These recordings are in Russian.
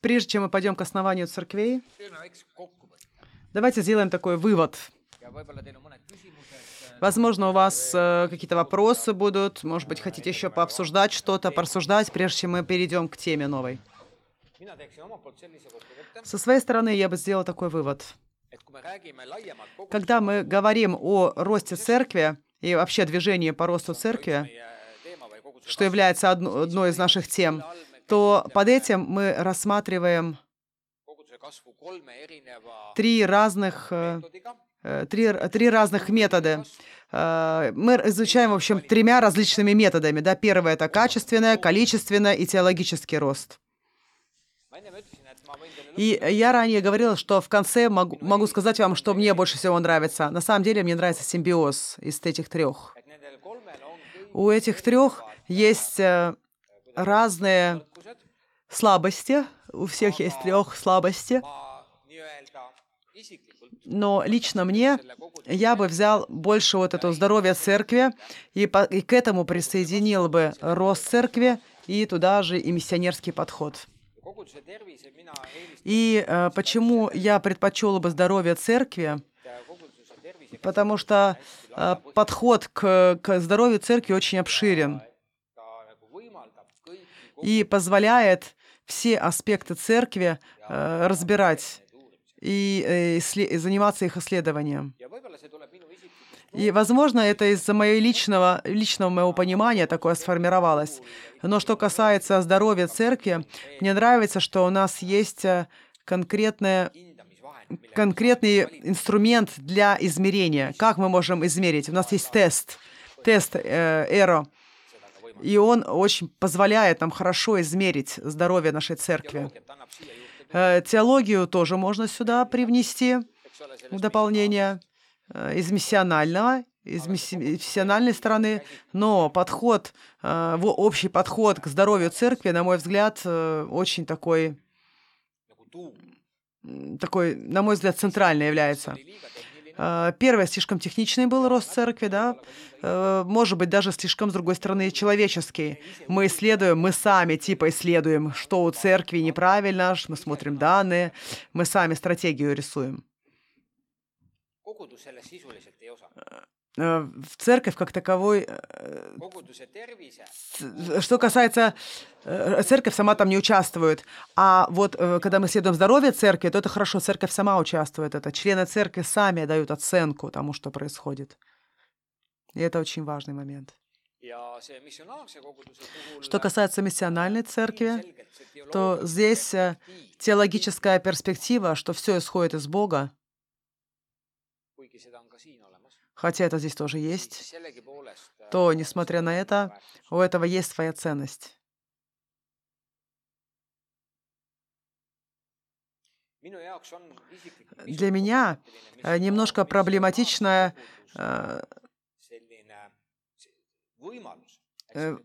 Прежде чем мы пойдем к основанию церквей, давайте сделаем такой вывод. Возможно, у вас э, какие-то вопросы будут, может быть, хотите еще пообсуждать что-то, порассуждать, прежде чем мы перейдем к теме новой. Со своей стороны я бы сделал такой вывод. Когда мы говорим о росте церкви и вообще движении по росту церкви, что является одной из наших тем, то под этим мы рассматриваем три разных, э, э, три, три разных метода. Э, мы изучаем, в общем, тремя различными методами. Да? Первое — это качественное, количественное и теологический рост. И я ранее говорила, что в конце могу, могу сказать вам, что мне больше всего нравится. На самом деле мне нравится симбиоз из этих трех. У этих трех есть разные слабости. У всех есть трех слабости. Но лично мне я бы взял больше вот этого здоровья церкви и, по, и к этому присоединил бы рост церкви и туда же и миссионерский подход. И э, почему я предпочел бы здоровье церкви? Потому что э, подход к, к здоровью церкви очень обширен и позволяет все аспекты церкви э, разбирать и, э, и заниматься их исследованием. И, возможно, это из-за моего личного, личного моего понимания такое сформировалось. Но что касается здоровья церкви, мне нравится, что у нас есть э, конкретное конкретный инструмент для измерения. Как мы можем измерить? У нас есть тест, тест э, Эро. И он очень позволяет нам хорошо измерить здоровье нашей церкви. Э, теологию тоже можно сюда привнести в дополнение э, из миссионального, из миссиональной стороны, но подход, э, общий подход к здоровью церкви, на мой взгляд, очень такой, такой, на мой взгляд, центральный является. Э, первое, слишком техничный был рост церкви, да, э, может быть, даже слишком, с другой стороны, человеческий. Мы исследуем, мы сами типа исследуем, что у церкви неправильно, мы смотрим данные, мы сами стратегию рисуем. Э, в церковь как таковой, э, что касается э, церковь сама там не участвует, а вот когда мы следуем здоровье церкви, то это хорошо, церковь сама участвует, это члены церкви сами дают оценку тому, что происходит, и это очень важный момент. Что касается миссиональной церкви, то здесь теологическая перспектива, что все исходит из Бога, хотя это здесь тоже есть, то, несмотря на это, у этого есть своя ценность. Для меня э, немножко проблематичная э, э,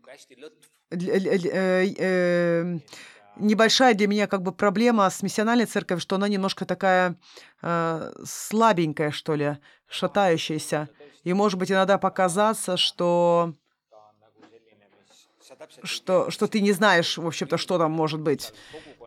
небольшая для меня как бы проблема с миссиональной церковью, что она немножко такая слабенькая, что ли, шатающаяся. И, может быть, иногда показаться, что что, что ты не знаешь, в общем-то, что там может быть.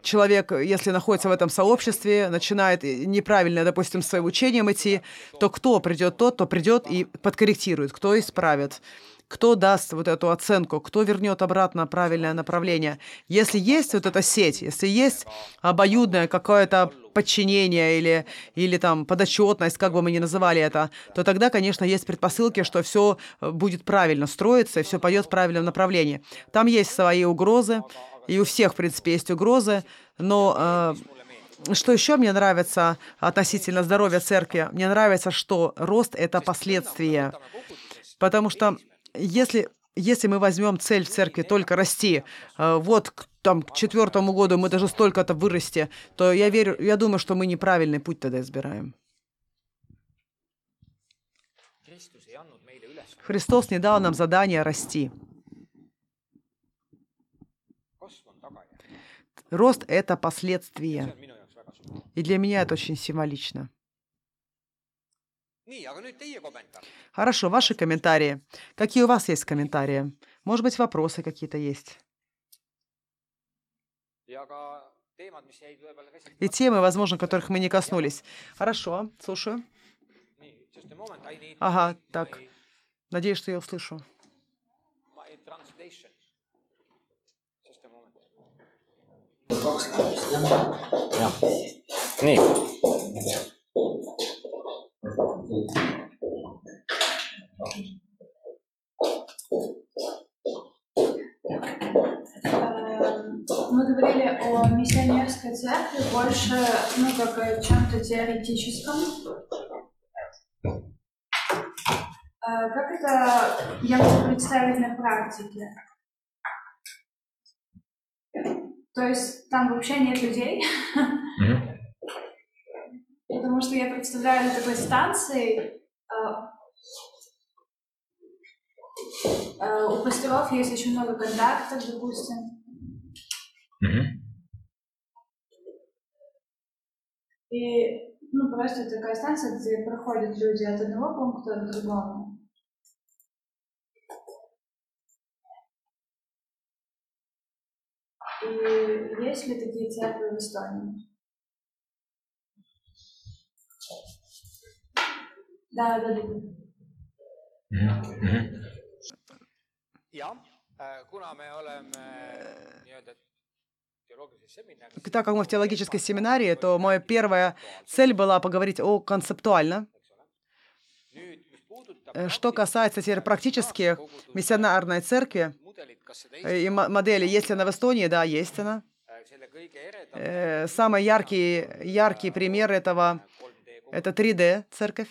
Человек, если находится в этом сообществе, начинает неправильно, допустим, своим учением идти, то кто придет тот, кто придет и подкорректирует, кто исправит кто даст вот эту оценку, кто вернет обратно правильное направление. Если есть вот эта сеть, если есть обоюдное какое-то подчинение или, или там подотчетность, как бы мы ни называли это, то тогда, конечно, есть предпосылки, что все э, будет правильно строиться и все пойдет в правильном направлении. Там есть свои угрозы, и у всех, в принципе, есть угрозы, но э, что еще мне нравится относительно здоровья церкви? Мне нравится, что рост — это последствия. Потому что если, если мы возьмем цель в церкви только расти, э, вот там к четвертому году мы даже столько-то вырасти, то я верю, я думаю, что мы неправильный путь тогда избираем. Христос не дал нам задание расти. Рост — это последствие. И для меня это очень символично. Хорошо, ваши комментарии. Какие у вас есть комментарии? Может быть, вопросы какие-то есть. И темы, возможно, которых мы не коснулись. Хорошо, слушаю. Ага, так. Надеюсь, что я услышу. nii. Мы говорили о миссионерской церкви больше, ну, как о чем-то теоретическом. Как это я могу представить на практике? То есть там вообще нет людей. Mm-hmm. Потому что я представляю на такой станции, у пасторов есть очень много контактов, допустим. Mm-hmm. И ну, просто такая станция, где проходят люди от одного пункта к другому. И есть ли такие церкви в Эстонии? Да, да, да. так как мы в теологической семинарии, то моя первая цель была поговорить о концептуально. Что касается теперь практически миссионарной церкви, и модели, есть ли она в Эстонии? Да, есть она. Э, самый яркий, яркий пример этого – это 3D церковь.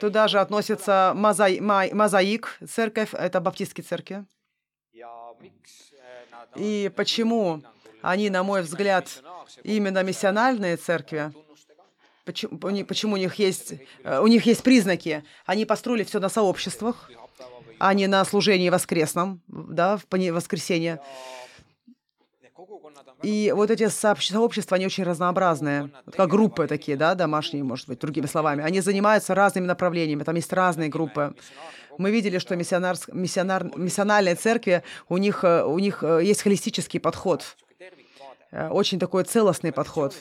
Туда же относится мозаик церковь, это баптистские церкви. И почему они, на мой взгляд, именно миссиональные церкви, Почему, почему у них есть э, у них есть признаки? Они построили все на сообществах, а не на служении воскресном, да, в воскресенье. И вот эти сообщества, они очень разнообразные, как группы такие, да, домашние, может быть, другими словами. Они занимаются разными направлениями, там есть разные группы. Мы видели, что миссионар, миссионар, миссиональные церкви, у них, э, у них э, есть холистический подход, очень такой целостный подход.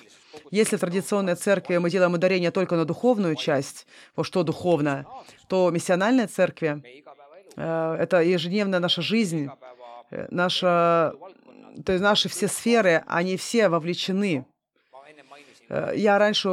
Если в традиционной церкви мы делаем ударение только на духовную часть, вот что духовно, то миссиональная церкви э, — это ежедневная наша жизнь, э, наша, то есть наши все сферы, они все вовлечены Э, я раньше,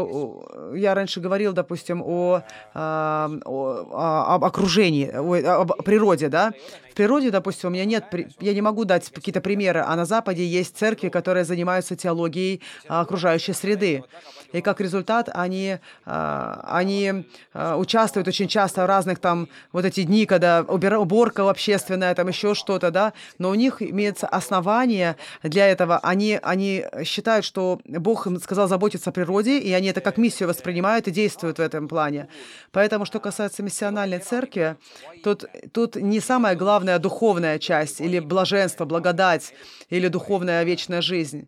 я раньше говорил, допустим, о, о, о, об окружении, о, о природе, да. В природе, допустим, у меня нет, я не могу дать какие-то примеры, а на Западе есть церкви, которые занимаются теологией окружающей среды. И как результат они, а, они а, участвуют очень часто в разных там вот эти дни, когда уборка общественная, там еще что-то, да, но у них имеется основание для этого. Они, они считают, что Бог им сказал заботиться о природе, и они это как миссию воспринимают и действуют в этом плане. Поэтому, что касается миссиональной церкви, тут, тут не самая главная духовная часть или блаженство, благодать или духовная вечная жизнь.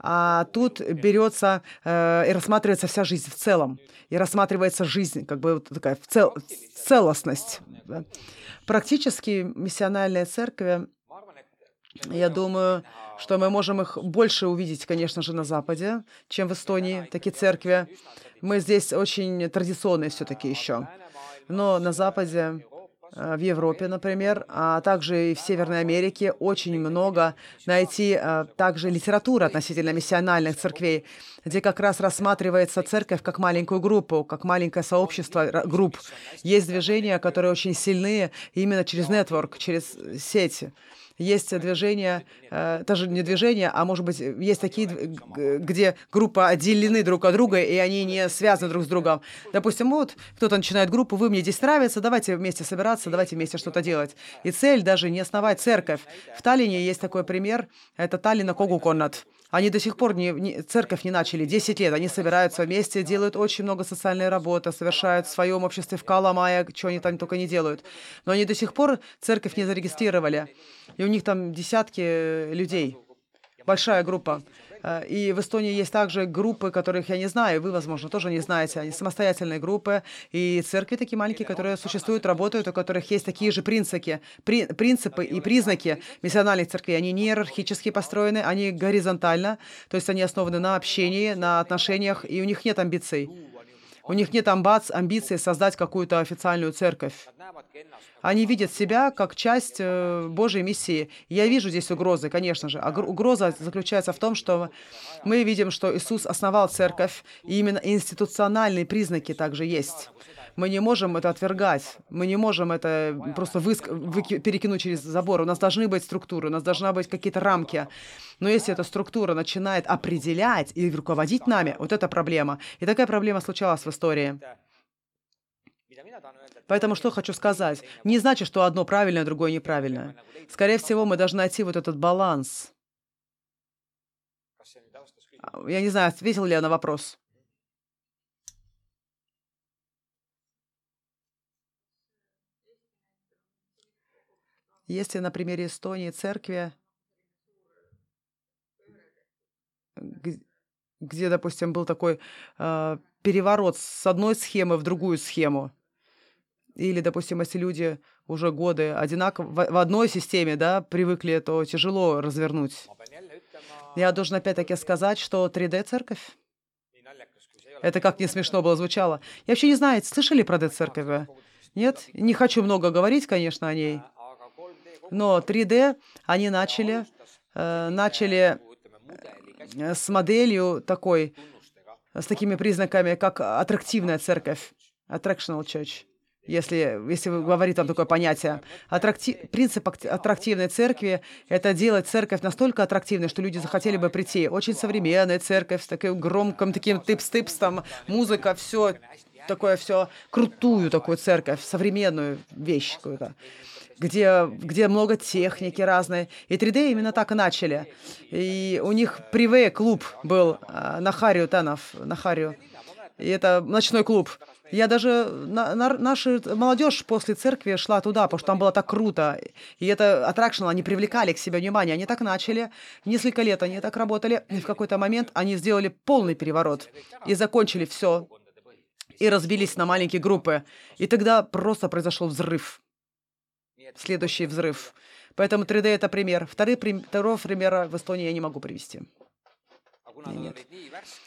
А тут берется э, и рассматривается вся жизнь в целом. И рассматривается жизнь, как бы вот такая в цел, целостность. Практически миссиональные церкви, я думаю, что мы можем их больше увидеть, конечно же, на Западе, чем в Эстонии, такие церкви. Мы здесь очень традиционные все-таки еще. Но на Западе в Европе, например, а также и в Северной Америке очень много найти э, также литературы относительно миссиональных церквей, где как раз рассматривается церковь как маленькую группу, как маленькое сообщество групп. Есть движения, которые очень сильные именно через нетворк, через сети есть движения, э, даже не движения, а может быть, есть такие, где группы отделены друг от друга, и они не связаны друг с другом. Допустим, вот кто-то начинает группу, вы мне здесь нравится, давайте вместе собираться, давайте вместе что-то делать. И цель даже не основать церковь. В Таллине есть такой пример, это Таллина Когуконнат. Они до сих пор не, не, церковь не начали, 10 лет. Они собираются вместе, делают очень много социальной работы, совершают в своем обществе в Каламая, что они там только не делают. Но они до сих пор церковь не зарегистрировали. И у них там десятки людей, большая группа. Э, и в Эстонии есть также группы, которых я не знаю, вы, возможно, тоже не знаете. Они самостоятельные группы, и церкви такие маленькие, которые существуют, работают, у которых есть такие же принципы, при, принципы и признаки миссиональных церквей. Они не иерархически построены, они горизонтально, то есть они основаны на общении, на отношениях, и у них нет амбиций. У них нет амбац, амбиции создать какую-то официальную церковь. Они видят себя как часть э, Божьей миссии. Я вижу здесь угрозы, конечно же. Угроза заключается в том, что мы видим, что Иисус основал церковь, и именно институциональные признаки также есть. Мы не можем это отвергать, мы не можем это просто выск... выки... перекинуть через забор. У нас должны быть структуры, у нас должны быть какие-то рамки. Но если эта структура начинает определять и руководить нами, вот это проблема. И такая проблема случалась в истории. Поэтому что хочу сказать? Не значит, что одно правильное, другое неправильное. Скорее всего, мы должны найти вот этот баланс. Я не знаю, ответил ли я на вопрос. Если на примере Эстонии церкви, где, допустим, был такой э, переворот с одной схемы в другую схему, или, допустим, если люди уже годы одинаково в, одной системе, да, привыкли, то тяжело развернуть. Я должен опять-таки сказать, что 3D-церковь это как не смешно было звучало. Я вообще не знаю, слышали про D-церковь? Нет? Не хочу много говорить, конечно, о ней. Но 3D они начали, э, начали э, с моделью такой, с такими признаками, как аттрактивная церковь, attractional church если, если говорить там такое понятие. Аттракти... Принцип аттрактивной церкви — это делать церковь настолько аттрактивной, что люди захотели бы прийти. Очень современная церковь с таким громким таким тыпс-тыпс, там музыка, все такое все крутую такую церковь, современную вещь какую-то где, где много техники разной. И 3D именно так и начали. И у них приве клуб был а, на Харию Танов, на Харию. И это ночной клуб. Я даже, на, на, наша молодежь после церкви шла туда, потому что там было так круто. И это аттракшн, они привлекали к себе внимание. Они так начали. Несколько лет они так работали. И в какой-то момент они сделали полный переворот. И закончили все. И разбились на маленькие группы. И тогда просто произошел взрыв следующий взрыв. Поэтому 3D это пример. Второй, второго примера в Эстонии я не могу привести. Нет.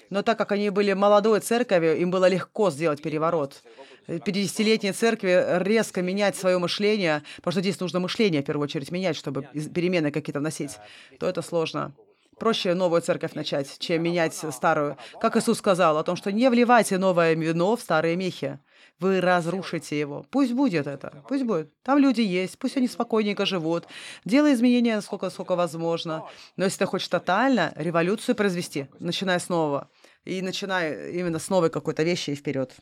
Но так как они были молодой церковью, им было легко сделать переворот. 50-летней церкви резко менять свое мышление, потому что здесь нужно мышление в первую очередь менять, чтобы перемены какие-то вносить, то это сложно. Проще новую церковь начать, чем менять старую. Как Иисус сказал о том, что не вливайте новое вино в старые мехи. Вы разрушите его. Пусть будет это. Пусть будет. Там люди есть. Пусть они спокойненько живут. Делай изменения сколько, сколько возможно. Но если ты хочешь тотально революцию произвести, начиная с нового. И начиная именно с новой какой-то вещи и вперед.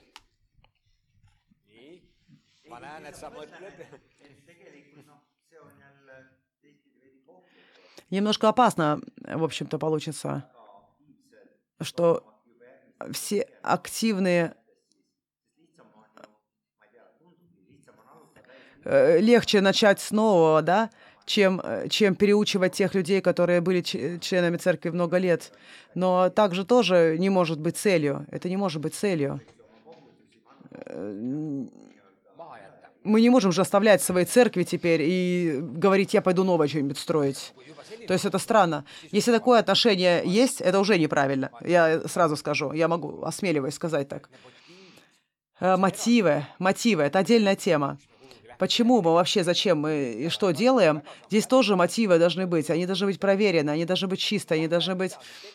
Немножко опасно, в общем-то, получится, что все активные легче начать снова, да, чем, э, чем переучивать тех людей, которые были членами церкви много лет. Но также тоже не может быть целью. Это не может быть целью. Э, мы не можем же оставлять свои церкви теперь и говорить, я пойду новое что-нибудь строить. То есть это странно. Если такое отношение есть, это уже неправильно. Я сразу скажу, я могу, осмеливаюсь сказать так. Мотивы, мотивы — это отдельная тема почему мы вообще, зачем мы и что делаем, здесь тоже мотивы должны быть. Они должны быть проверены, они должны быть чистые, они должны быть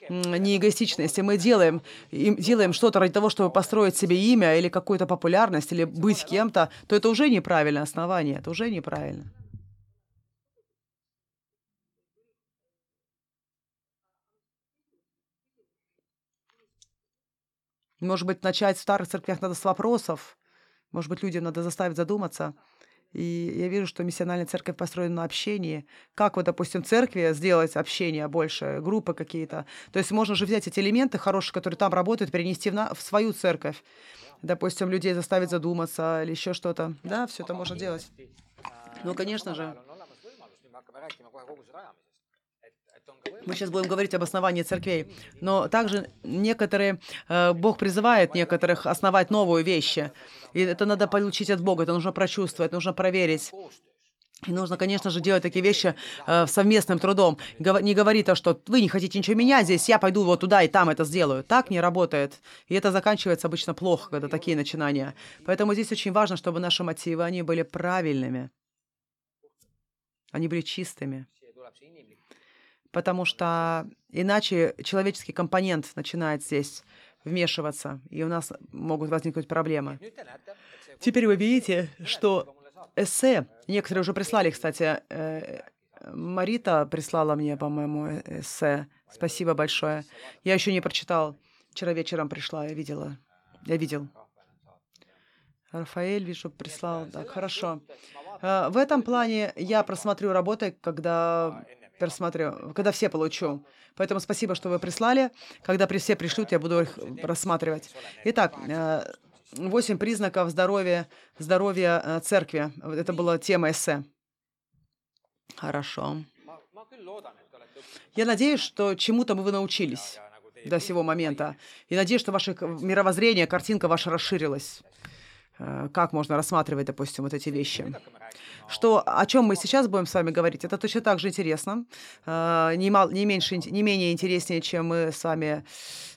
не эгоистичны. Если мы делаем, делаем что-то ради того, чтобы построить себе имя или какую-то популярность, или быть кем-то, то это уже неправильное основание, это уже неправильно. Может быть, начать в старых церквях надо с вопросов. Может быть, людям надо заставить задуматься. И я вижу, что миссиональная церковь построена на общении. Как вот, допустим, в церкви сделать общение больше, группы какие-то. То есть можно же взять эти элементы хорошие, которые там работают, перенести в, на, в свою церковь. Допустим, людей заставить задуматься или еще что-то. Да, все это можно делать. Ну, конечно же. Мы сейчас будем говорить об основании церквей, но также некоторые, э, Бог призывает некоторых основать новые вещи. И это надо получить от Бога, это нужно прочувствовать, нужно проверить. И нужно, конечно же, делать такие вещи э, совместным трудом. Не говори то, что вы не хотите ничего менять здесь, я пойду вот туда и там это сделаю. Так не работает. И это заканчивается обычно плохо, когда такие начинания. Поэтому здесь очень важно, чтобы наши мотивы, они были правильными. Они были чистыми. Потому что иначе человеческий компонент начинает здесь вмешиваться, и у нас могут возникнуть проблемы. Теперь вы видите, что эссе. Некоторые уже прислали, кстати. Э, Марита прислала мне, по-моему, эссе. Спасибо большое. Я еще не прочитал. Вчера вечером пришла, я видела. Я видел. Рафаэль, вижу, прислал. Так, хорошо. Э, в этом плане я просмотрю работы, когда пересмотрю, когда все получу. Поэтому спасибо, что вы прислали. Когда при все пришлют, я буду их рассматривать. Итак, э, Восемь признаков здоровья, здоровья э, церкви. Это была тема эссе. Хорошо. Я надеюсь, что чему-то вы научились до сего момента. И надеюсь, что ваше мировоззрение, картинка ваша расширилась. Э, как можно рассматривать, допустим, вот эти вещи. Что, о чем мы сейчас будем с вами говорить, это точно так же интересно, э, не, мал, не, меньше, не менее интереснее, чем мы с вами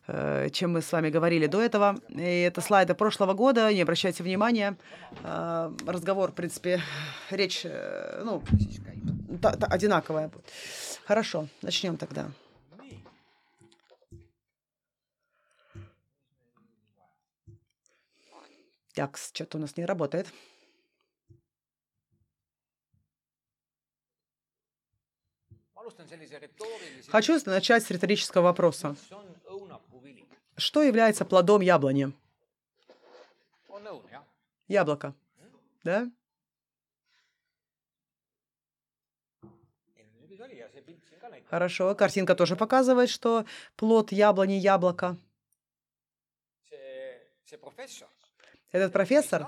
э, чем мы с вами говорили до этого. И это слайды прошлого года, не обращайте внимания. Разговор, в принципе, речь ну, одинаковая. Хорошо, начнем тогда. Так, что-то у нас не работает. Хочу начать с риторического вопроса. Что является плодом яблони? Яблоко. Да? Хорошо. Картинка тоже показывает, что плод яблони – яблоко. Этот профессор,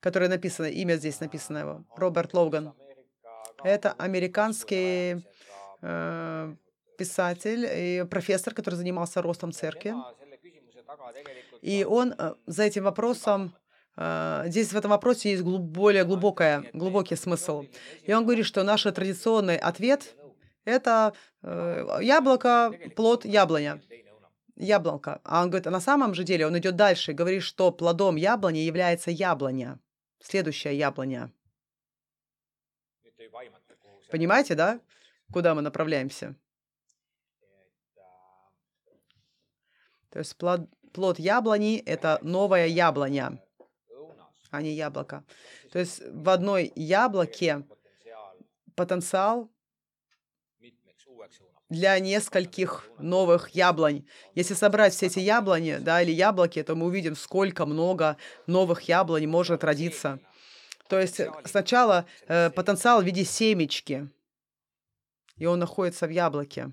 который написано, имя здесь написано его, Роберт Логан, это американский э, писатель и профессор, который занимался ростом церкви. И он э, за этим вопросом э, Здесь в этом вопросе есть глуб, более глубокое, глубокий смысл. И он говорит, что наш традиционный ответ – это э, яблоко, плод яблоня яблонка. А он говорит, а на самом же деле он идет дальше и говорит, что плодом яблони является яблоня. Следующая яблоня. Понимаете, да? Куда мы направляемся? То есть плод, плод яблони – это новая яблоня, а не яблоко. То есть в одной яблоке потенциал для нескольких новых яблонь. Если собрать все эти яблони, да, или яблоки, то мы увидим, сколько много новых яблонь может родиться. То есть сначала э, потенциал в виде семечки, и он находится в яблоке.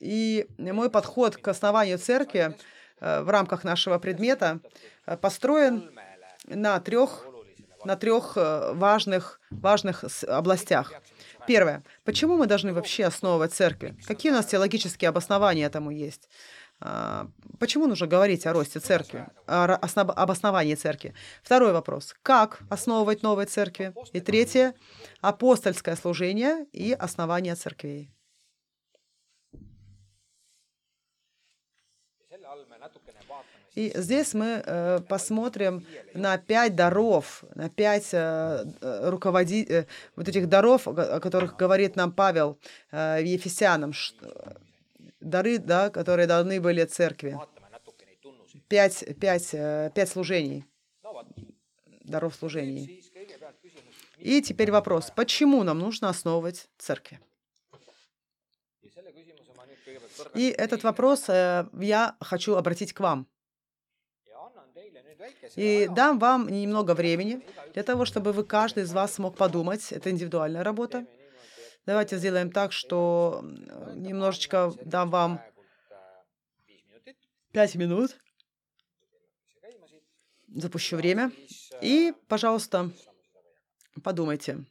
И мой подход к основанию церкви э, в рамках нашего предмета э, построен на трех на трех э, важных, важных областях. Первое. Почему мы должны вообще основывать церкви? Какие у нас теологические обоснования этому есть? А, почему нужно говорить о росте церкви, об основании церкви? Второй вопрос. Как основывать новые церкви? И третье. Апостольское служение и основание церквей. И здесь мы э, посмотрим на пять даров, на пять э, руководи... э, вот этих даров, о которых говорит нам Павел э, Ефесянам, что, дары, да, которые даны были церкви. Пять, пять, э, пять служений, даров служений. И теперь вопрос, почему нам нужно основывать церкви? И этот вопрос э, я хочу обратить к вам. И дам вам немного времени для того, чтобы вы, каждый из вас смог подумать. Это индивидуальная работа. Давайте сделаем так, что немножечко дам вам пять минут. Запущу время. И, пожалуйста, Подумайте,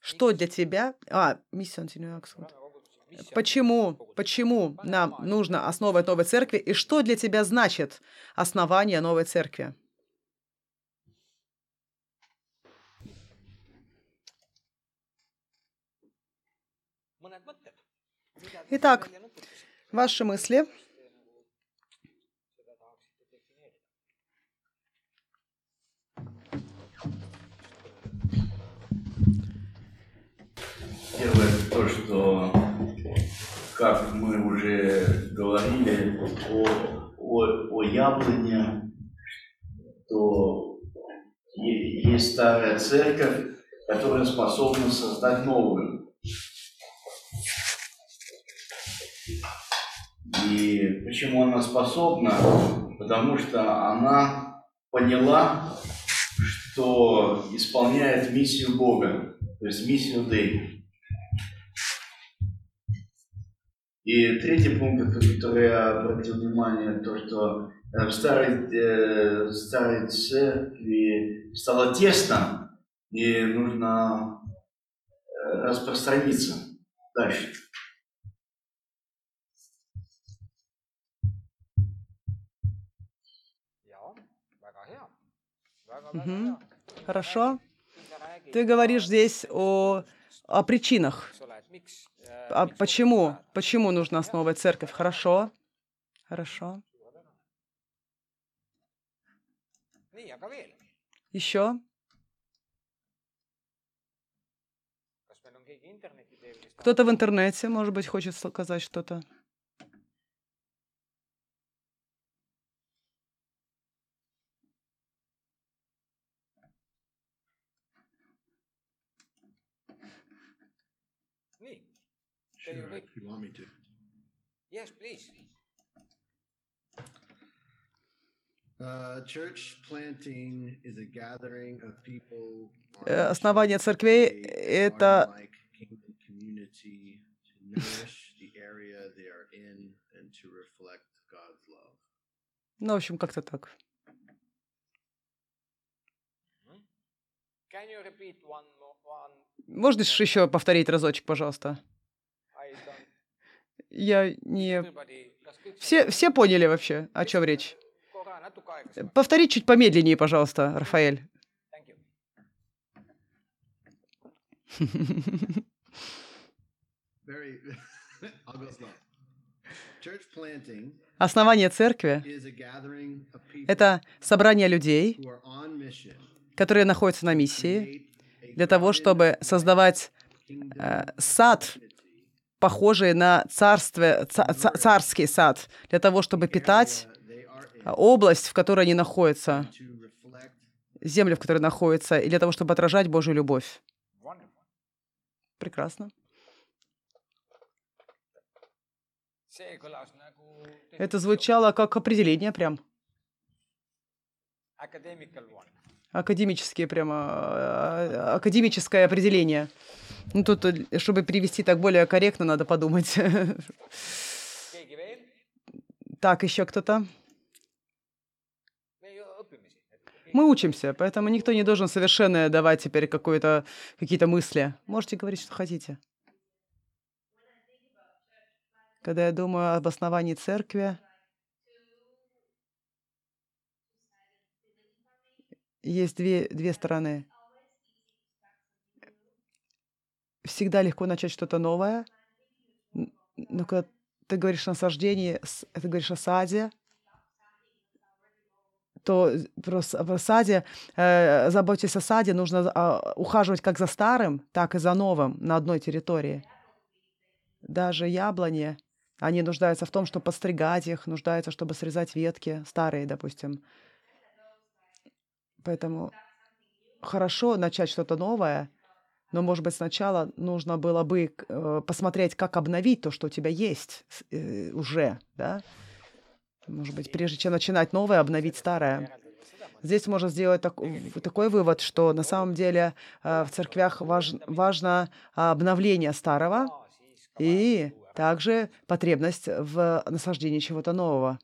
что для тебя... А, миссион Почему, почему нам нужно основывать новой церкви и что для тебя значит основание новой церкви? Итак, ваши мысли. Первое то, что, как мы уже говорили о, о, о яблоне, то есть старая церковь, которая способна создать новую. И почему она способна? Потому что она поняла, что исполняет миссию Бога, то есть миссию Дэй. И третий пункт, который я обратил внимание, то, что в старой, э, в старой церкви стало тесно, и нужно э, распространиться дальше. Угу. Хорошо. Ты говоришь здесь о, о причинах. А почему? Почему нужно основывать церковь? Хорошо. Хорошо. Еще? Кто-то в интернете, может быть, хочет сказать что-то. Sure, if you want me to. Yes, please. Uh, church planting is a gathering of people. Основание церквей — это Ну, в общем, как-то так. Можно еще повторить разочек, пожалуйста? Я не... Все, все поняли вообще, о чем речь? Повтори чуть помедленнее, пожалуйста, Рафаэль. Основание церкви — это собрание людей, которые находятся на миссии, для того, чтобы создавать э, сад похожие на царстве, царский сад, для того, чтобы питать область, в которой они находятся, землю, в которой находятся, и для того, чтобы отражать Божью любовь. Прекрасно. Это звучало как определение прям. Академические прямо, а, академическое определение. Ну, тут, э, чтобы перевести так более корректно, надо подумать. Так, еще кто-то? Мы учимся, поэтому никто не должен совершенно давать теперь какие-то мысли. Можете говорить, что хотите. Когда я думаю об основании церкви, есть две, две стороны всегда легко начать что-то новое. Но когда ты говоришь о насаждении, ты говоришь о саде, то просто в саде, э, заботьтесь о саде, нужно э, ухаживать как за старым, так и за новым на одной территории. Даже яблони, они нуждаются в том, чтобы подстригать их, нуждаются, чтобы срезать ветки, старые, допустим. Поэтому хорошо начать что-то новое, но, может быть, сначала нужно было бы э, посмотреть, как обновить то, что у тебя есть э, уже, да? Может быть, прежде чем начинать новое, обновить старое. Здесь можно сделать так, такой вывод, что на самом деле э, в церквях важ, важно обновление старого и также потребность в насаждении чего-то нового.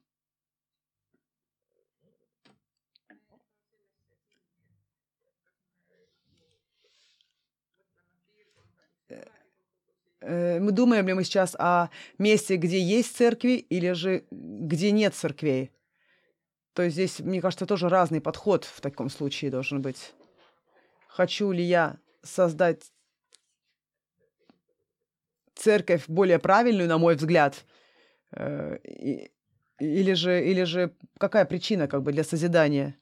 Мы думаем ли мы сейчас о месте, где есть церкви, или же где нет церквей? То есть здесь, мне кажется, тоже разный подход в таком случае должен быть. Хочу ли я создать церковь более правильную, на мой взгляд, э, или же, или же какая причина как бы для созидания?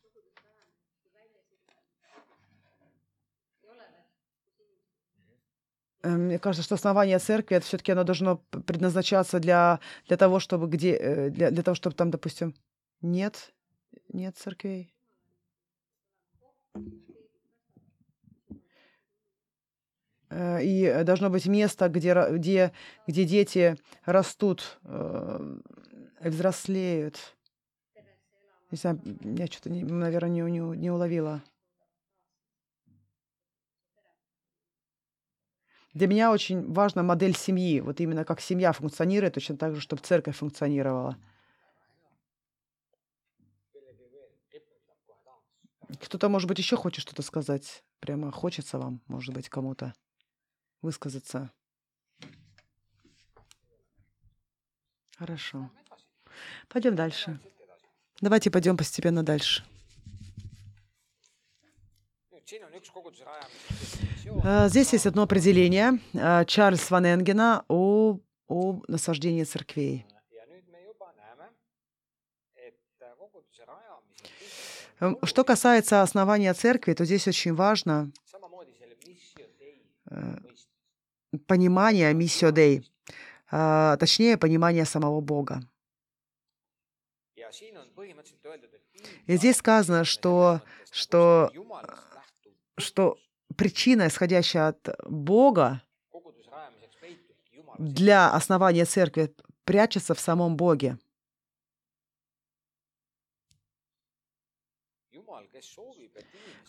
Мне кажется, что основание церкви это все-таки оно должно предназначаться для, для того, чтобы где э, для, для того, чтобы там, допустим, нет, нет церквей. Э, и должно быть место, где, где, где дети растут, взрослеют. Не знаю, я что-то, наверное, не, не, не уловила. Для меня очень важна модель семьи. Вот именно как семья функционирует, точно так же, чтобы церковь функционировала. Кто-то, может быть, еще хочет что-то сказать? Прямо хочется вам, может быть, кому-то высказаться. Хорошо. Пойдем дальше. Давайте пойдем постепенно дальше. Э, здесь есть одно определение э, Чарльз Ван Энгена о, о насаждении церквей. Эм, что касается основания церкви, то здесь очень важно э, понимание миссио Дей, точнее, понимание самого Бога. И здесь сказано, что, что что причина, исходящая от Бога, для основания церкви прячется в самом Боге.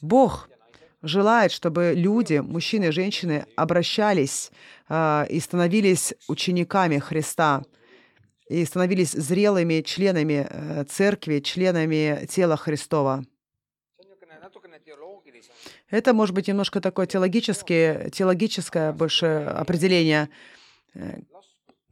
Бог желает, чтобы люди, мужчины и женщины, обращались э, и становились учениками Христа, и становились зрелыми членами э, церкви, членами тела Христова. Это может быть немножко такое теологическое, теологическое больше определение. Э,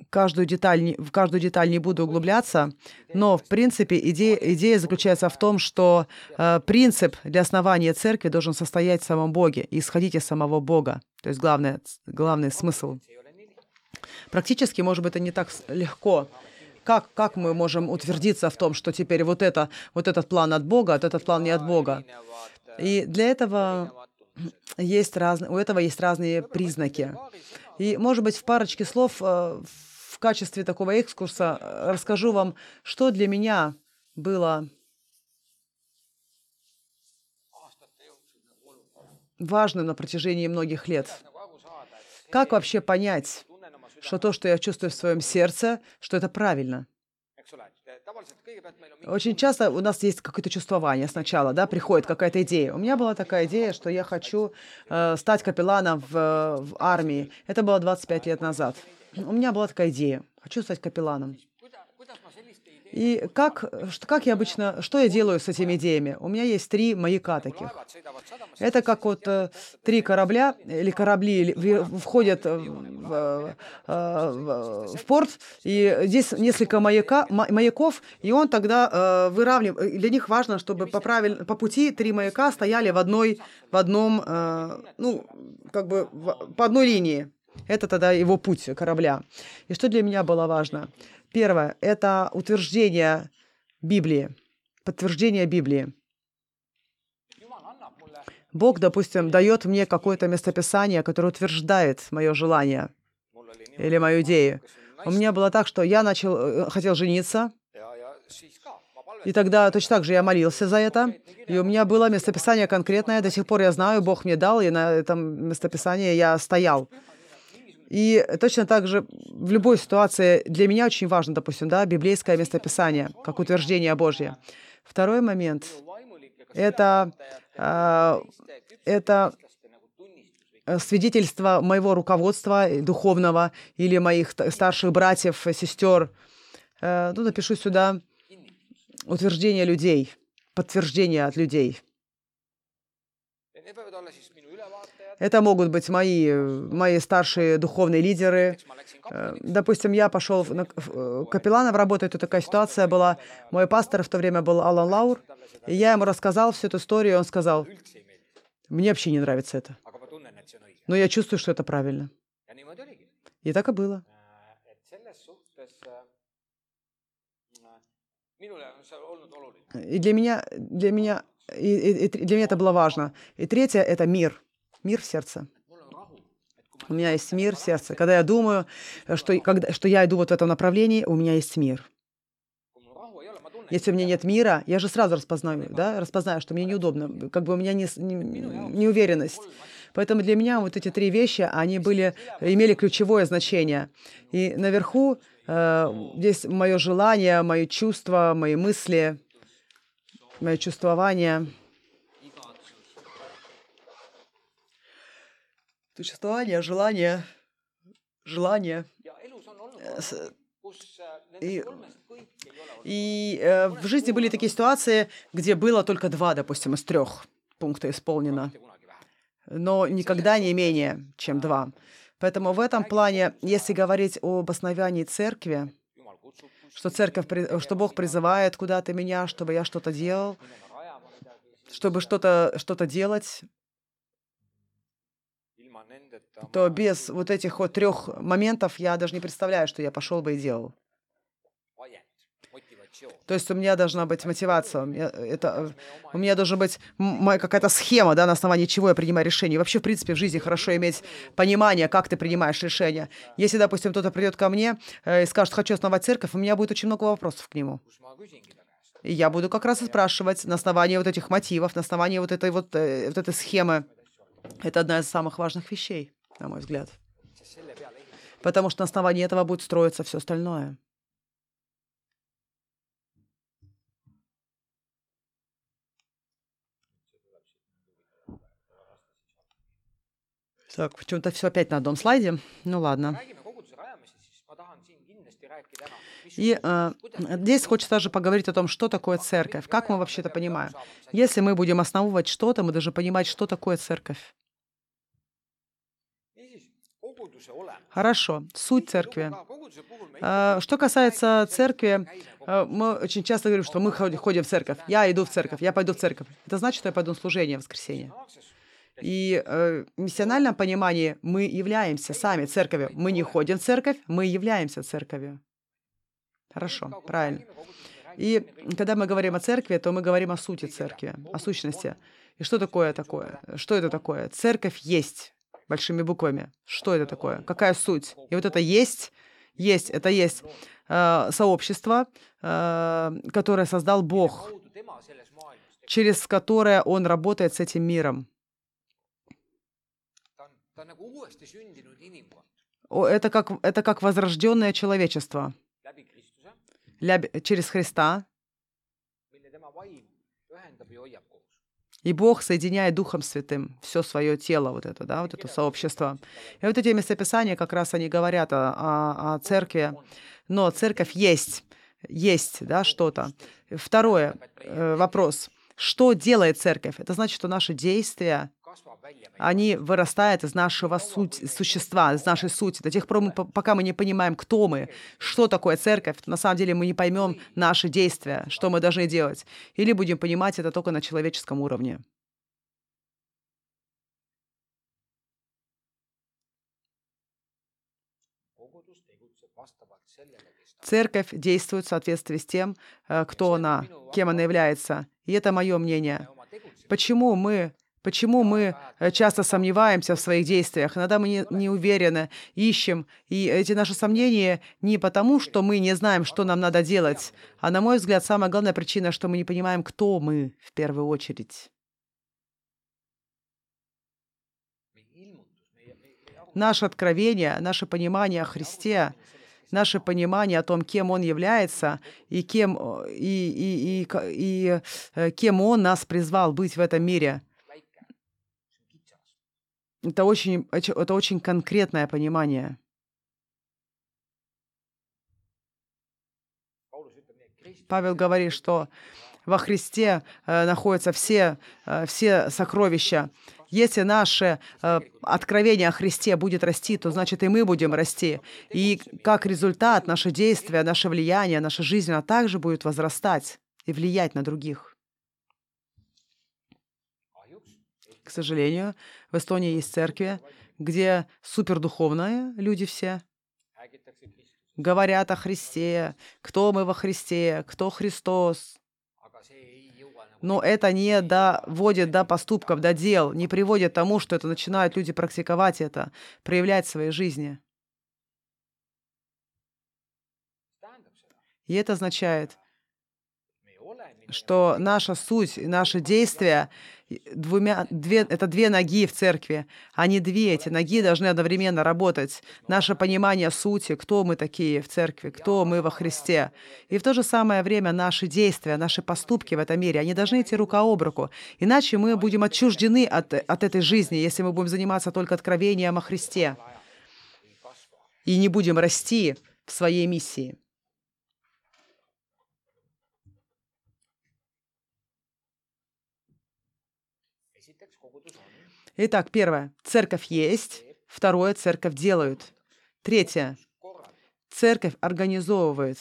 каждую деталь, в каждую деталь не буду углубляться, но, в принципе, идея, идея заключается в том, что э, принцип для основания церкви должен состоять в самом Боге и исходить из самого Бога. То есть главное, главный смысл. Практически, может быть, это не так легко. Как, как мы можем утвердиться в том, что теперь вот, это, вот этот план от Бога, а этот план не от Бога? И для этого есть раз... у этого есть разные признаки. И, может быть, в парочке слов э, в качестве такого экскурса э, расскажу вам, что для меня было важным на протяжении многих лет. Как вообще понять, что то, что я чувствую в своем сердце, что это правильно? Очень часто у нас есть какое-то чувствование сначала, да, приходит какая-то идея. У меня была такая идея, что я хочу э, стать капелланом в, в армии. Это было 25 лет назад. У меня была такая идея. Хочу стать капелланом. И как, что, как я обычно, что я делаю с этими идеями? У меня есть три маяка таких. Это как вот э, три корабля или корабли входят в, в, в, в порт, и здесь несколько маяка, маяков, и он тогда э, выравнивает. Для них важно, чтобы по, правиль, по пути три маяка стояли в одной, в одном, э, ну, как бы по одной линии. Это тогда его путь корабля. И что для меня было важно? Первое – это утверждение Библии, подтверждение Библии. Бог, допустим, дает мне какое-то местописание, которое утверждает мое желание или мою идею. У меня было так, что я начал, э, хотел жениться, и тогда точно так же я молился за это. И у меня было местописание конкретное, до сих пор я знаю, Бог мне дал, и на этом местописании я стоял. И точно так же в любой ситуации для меня очень важно, допустим, да, библейское местописание, как утверждение Божье. Второй момент — это, э, это свидетельство моего руководства духовного или моих старших братьев, сестер. Э, ну, напишу сюда утверждение людей, подтверждение от людей. Это могут быть мои, мои старшие духовные лидеры. Э, допустим, я пошел на э, капелланов работать, тут такая ситуация была. Мой пастор в то время был Алан Лаур, и я ему рассказал всю эту историю, и он сказал, мне вообще не нравится это. Но я чувствую, что это правильно. И так и было. И для меня, для меня, и, и, и для меня это было важно. И третье — это мир. Мир в сердце. У меня есть мир в сердце. Когда я думаю, что, когда, что я иду вот в этом направлении, у меня есть мир. Если у меня нет мира, я же сразу распознаю, да, распознаю, что мне неудобно, как бы у меня не, не, неуверенность. Поэтому для меня вот эти три вещи, они были, имели ключевое значение. И наверху э, здесь мое желание, мои чувства, мои мысли, мое чувствование. Существование, желание, желание. И, и э, в жизни были такие ситуации, где было только два, допустим, из трех пункта исполнено, но никогда не менее, чем два. Поэтому в этом плане, если говорить об основании церкви, что церковь, что Бог призывает куда-то меня, чтобы я что-то делал, чтобы что-то что делать, то без вот этих вот трех моментов я даже не представляю, что я пошел бы и делал. То есть у меня должна быть мотивация, у меня, это, у меня должна быть моя какая-то схема, да, на основании чего я принимаю решение. И вообще, в принципе, в жизни хорошо иметь понимание, как ты принимаешь решение. Если, допустим, кто-то придет ко мне э, и скажет, хочу основать церковь, у меня будет очень много вопросов к нему. И я буду как раз и спрашивать на основании вот этих мотивов, на основании вот этой вот, э, вот этой схемы. Это одна из самых важных вещей, на мой взгляд. Потому что на основании этого будет строиться все остальное. Так, почему-то все опять на одном слайде. Ну ладно. И э, здесь хочется даже поговорить о том, что такое церковь, как мы вообще это понимаем. Если мы будем основывать что-то, мы должны понимать, что такое церковь. Хорошо, суть церкви. А, что касается церкви, а, мы очень часто говорим, что мы ходим в церковь. Я иду в церковь, я пойду в церковь. Это значит, что я пойду на служение в воскресенье. И э, в миссиональном понимании мы являемся сами церковью. Мы не ходим в церковь, мы являемся церковью. Хорошо, правильно. И когда мы говорим о церкви, то мы говорим о сути церкви, о сущности. И что такое такое? Что это такое? Церковь есть большими буквами. Что это такое? Какая суть? И вот это есть, есть, это есть э, сообщество, э, которое создал Бог, через которое Он работает с этим миром. Это как, это как возрожденное человечество через Христа. И Бог соединяет Духом Святым все свое тело, вот это, да, вот это сообщество. И вот эти местописания как раз они говорят о, о, о церкви. Но церковь есть, есть, да, что-то. Второе, э, вопрос. Что делает церковь? Это значит, что наши действия они вырастают из нашего суть, существа, из нашей сути. До тех пор, пока мы не понимаем, кто мы, что такое церковь, на самом деле мы не поймем наши действия, что мы должны делать. Или будем понимать это только на человеческом уровне. Церковь действует в соответствии с тем, э, кто она, кем она является. И это мое мнение. Почему мы Почему мы э, часто сомневаемся в своих действиях? Иногда мы не, не уверены, ищем. И эти наши сомнения не потому, что мы не знаем, что нам надо делать, а, на мой взгляд, самая главная причина, что мы не понимаем, кто мы в первую очередь. Наше откровение, наше понимание о Христе, наше понимание о том, кем Он является и кем, и, и, и, и, и э, кем Он нас призвал быть в этом мире – это очень, это очень конкретное понимание. Павел говорит, что во Христе э, находятся все, э, все сокровища. Если наше э, откровение о Христе будет расти, то значит и мы будем расти. И как результат, наше действие, наше влияние, наша жизнь, она также будет возрастать и влиять на других. К сожалению, в Эстонии есть церкви, где супердуховные люди все говорят о Христе, кто мы во Христе, кто Христос. Но это не доводит до поступков, до дел, не приводит к тому, что это начинают люди практиковать это, проявлять в своей жизни. И это означает, что наша суть, наши действия двумя, две, это две ноги в церкви, не две. Эти ноги должны одновременно работать. Наше понимание сути, кто мы такие в церкви, кто мы во Христе. И в то же самое время наши действия, наши поступки в этом мире, они должны идти рука об руку. Иначе мы будем отчуждены от, от этой жизни, если мы будем заниматься только откровением о Христе и не будем расти в своей миссии. Итак, первое. Церковь есть. Второе. Церковь делают. Третье. Церковь организовывает.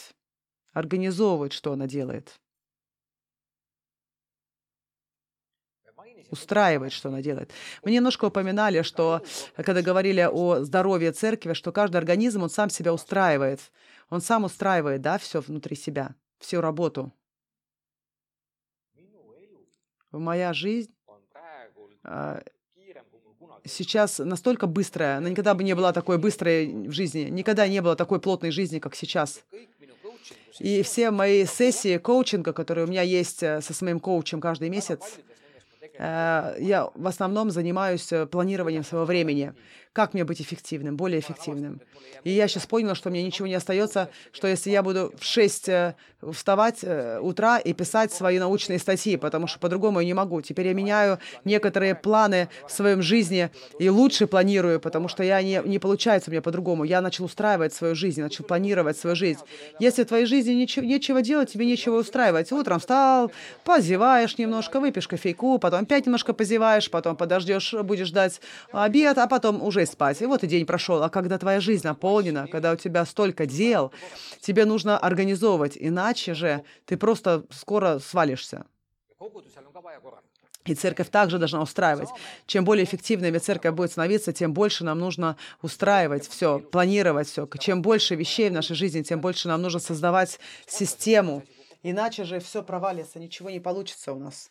Организовывает, что она делает. устраивает, что она делает. Мы немножко упоминали, что когда говорили о здоровье церкви, что каждый организм, он сам себя устраивает. Он сам устраивает, да, все внутри себя, всю работу. Моя жизнь а, сейчас настолько быстрая, она никогда бы не была такой быстрой в жизни, никогда не было такой плотной жизни, как сейчас. И все мои сессии коучинга, которые у меня есть э, со своим коучем каждый месяц, э, я в основном занимаюсь э, планированием своего времени как мне быть эффективным, более эффективным. И я сейчас поняла, что мне ничего не остается, что если я буду в 6 э, вставать э, утра и писать свои научные статьи, потому что по-другому я не могу. Теперь я меняю некоторые планы в своем жизни и лучше планирую, потому что я не, не получается у меня по-другому. Я начал устраивать свою жизнь, начал планировать свою жизнь. Если в твоей жизни ничего, нечего делать, тебе нечего устраивать. Утром встал, позеваешь немножко, выпьешь кофейку, потом опять немножко позеваешь, потом подождешь, будешь ждать обед, а потом уже спать. И вот и день прошел. А когда твоя жизнь наполнена, когда у тебя столько дел, тебе нужно организовывать, иначе же ты просто скоро свалишься. И церковь также должна устраивать. Чем более эффективной церковь будет становиться, тем больше нам нужно устраивать все, планировать все. Чем больше вещей в нашей жизни, тем больше нам нужно создавать систему. Иначе же все провалится, ничего не получится у нас.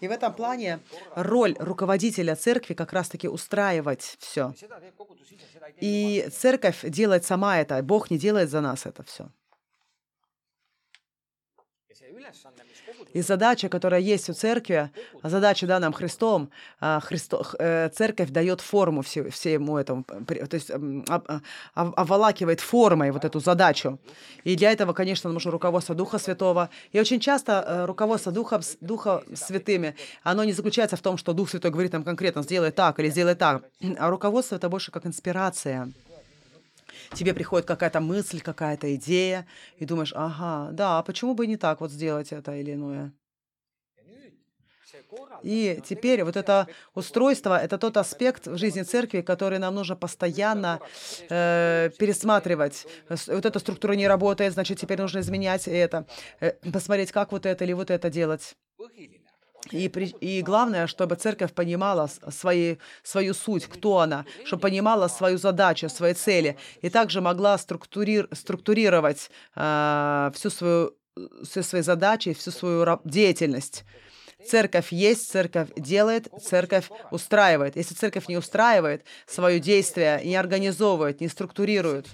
И в этом плане роль руководителя церкви как раз-таки устраивать все. И церковь делает сама это, Бог не делает за нас это все. И задача, которая есть у церкви, задача данным Христом, а, Христо, э, церковь дает форму всему этому, то есть оволакивает формой вот эту задачу. И для этого, конечно, нужно руководство Духа Святого. И очень часто э, руководство Духа, Духа Святыми, оно не заключается в том, что Дух Святой говорит нам конкретно, сделай так или сделай так, а руководство это больше как инспирация тебе приходит какая-то мысль, какая-то идея, и думаешь, ага, да, а почему бы не так вот сделать это или иное? И теперь вот это устройство, это тот аспект в жизни церкви, который нам нужно постоянно э, пересматривать. Вот эта структура не работает, значит, теперь нужно изменять это, э, посмотреть, как вот это или вот это делать. И, при, и главное, чтобы церковь понимала свои, свою суть, кто она, чтобы понимала свою задачу, свои цели, и также могла структури, структурировать э, всю свою, все свои задачи, всю свою деятельность. Церковь есть, церковь делает, церковь устраивает. Если церковь не устраивает свое действие, не организовывает, не структурирует,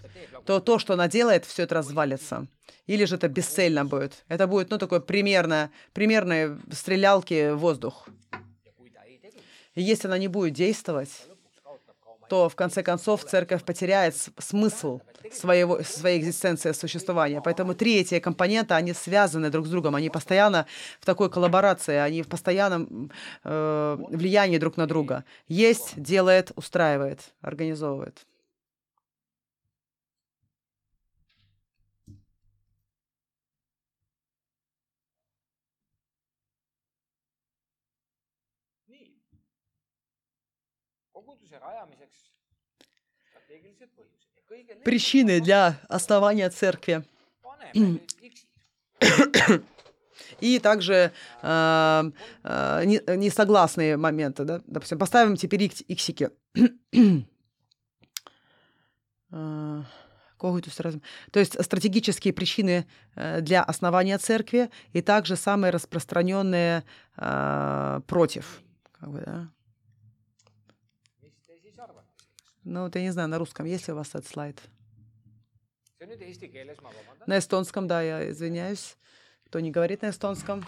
то то, что она делает, все это развалится. Или же это бесцельно будет. Это будет, ну, такое примерное, примерные стрелялки в воздух. И если она не будет действовать, то в конце концов церковь потеряет смысл своего, своей экзистенции существования. Поэтому три эти компонента, они связаны друг с другом, они постоянно в такой коллаборации, они в постоянном э, влиянии друг на друга. Есть, делает, устраивает, организовывает. Причины для основания церкви. И также э, э, не- несогласные моменты, да? Допустим, поставим теперь икс- иксики. Разум. То есть стратегические причины э, для основания церкви и также самые распространенные э, против. Как бы, да? Ну, вот я не знаю, на русском есть ли у вас этот слайд? На эстонском, да, я извиняюсь. Кто не говорит на эстонском?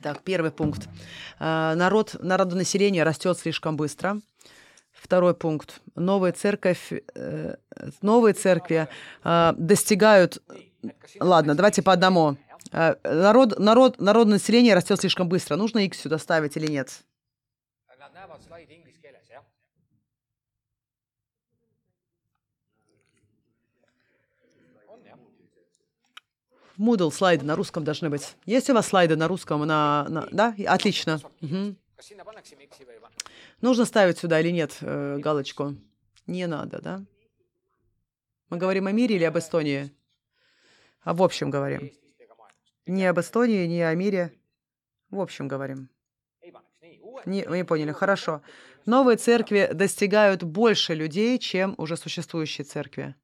Так, первый пункт. А, Народ, народонаселение растет слишком быстро. Второй пункт. Новая церковь, э, новые церкви а, достигают... Ладно, давайте по одному. А, Народ, народ, народонаселение растет слишком быстро. Нужно X сюда ставить или нет? Näevad slaidi inglise keeles jah Moodle слайды на русском должны быть. Есть у вас слайды на русском? На, на- Да? Отлично. Panna Нужно ставить сюда или нет э, галочку? Не надо, да? Мы говорим о мире или об Эстонии? А в общем говорим. Не об Эстонии, не о мире. В общем говорим. Не, вы не поняли. Хорошо. Новые церкви достигают больше людей, чем уже существующие церкви.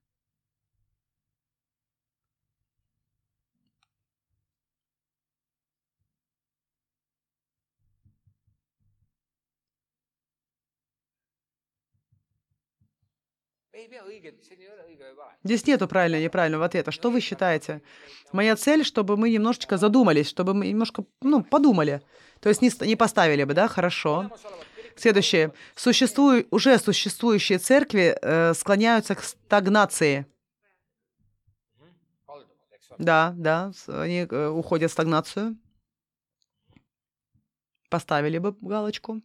Здесь нету правильного и неправильного ответа. Что вы считаете? Моя цель, чтобы мы немножечко задумались, чтобы мы немножко, ну, подумали. То есть не, не поставили бы, да? Хорошо. Следующее. Существую, уже существующие церкви э, склоняются к стагнации. Да, да, они э, уходят в стагнацию. Поставили бы галочку.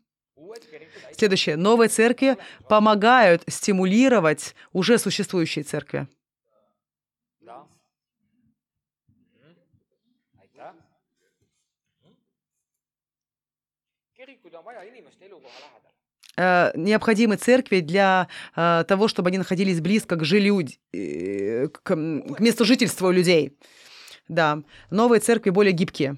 Следующее. Новые церкви помогают стимулировать уже существующие церкви. Э, необходимы церкви для э, того, чтобы они находились близко к жилью, э, к, месту жительства людей. Да, новые церкви более гибкие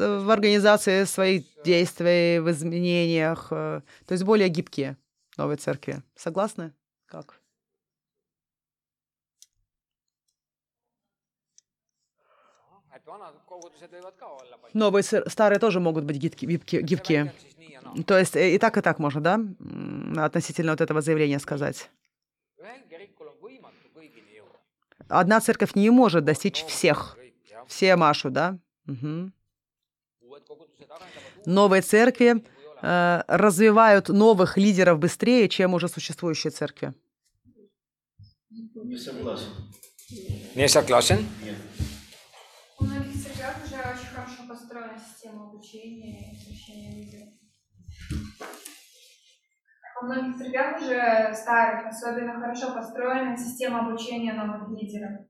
В, организации своих действий, в изменениях, э, то есть более гибкие новые церкви. Согласны? Как? Новые, старые тоже могут быть гибкие. naa То есть э, и так, и так можно, да, относительно вот этого заявления сказать. Одна церковь не может достичь всех. Все Машу, да? Новые церкви э, развивают новых лидеров быстрее, чем уже существующие церкви. Не согласен. не согласен Нет. У многих церквях уже очень хорошо построена система обучения и освещения лидеров. У многих церквях уже старых особенно хорошо построена система обучения новых лидеров.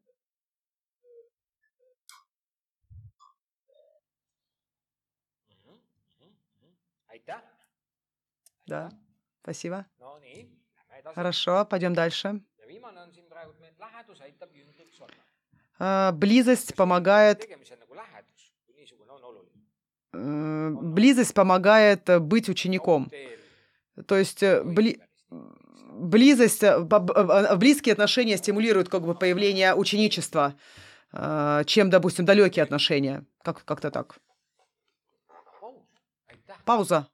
Да, спасибо. Хорошо, пойдем дальше. Э, Близость помогает, oluline э, близость помогает быть учеником. То есть э, бли- близость, э, б- э, близкие отношения стимулируют как бы появление ученичества, чем, допустим, далекие отношения. Как, как-то так. Пауза.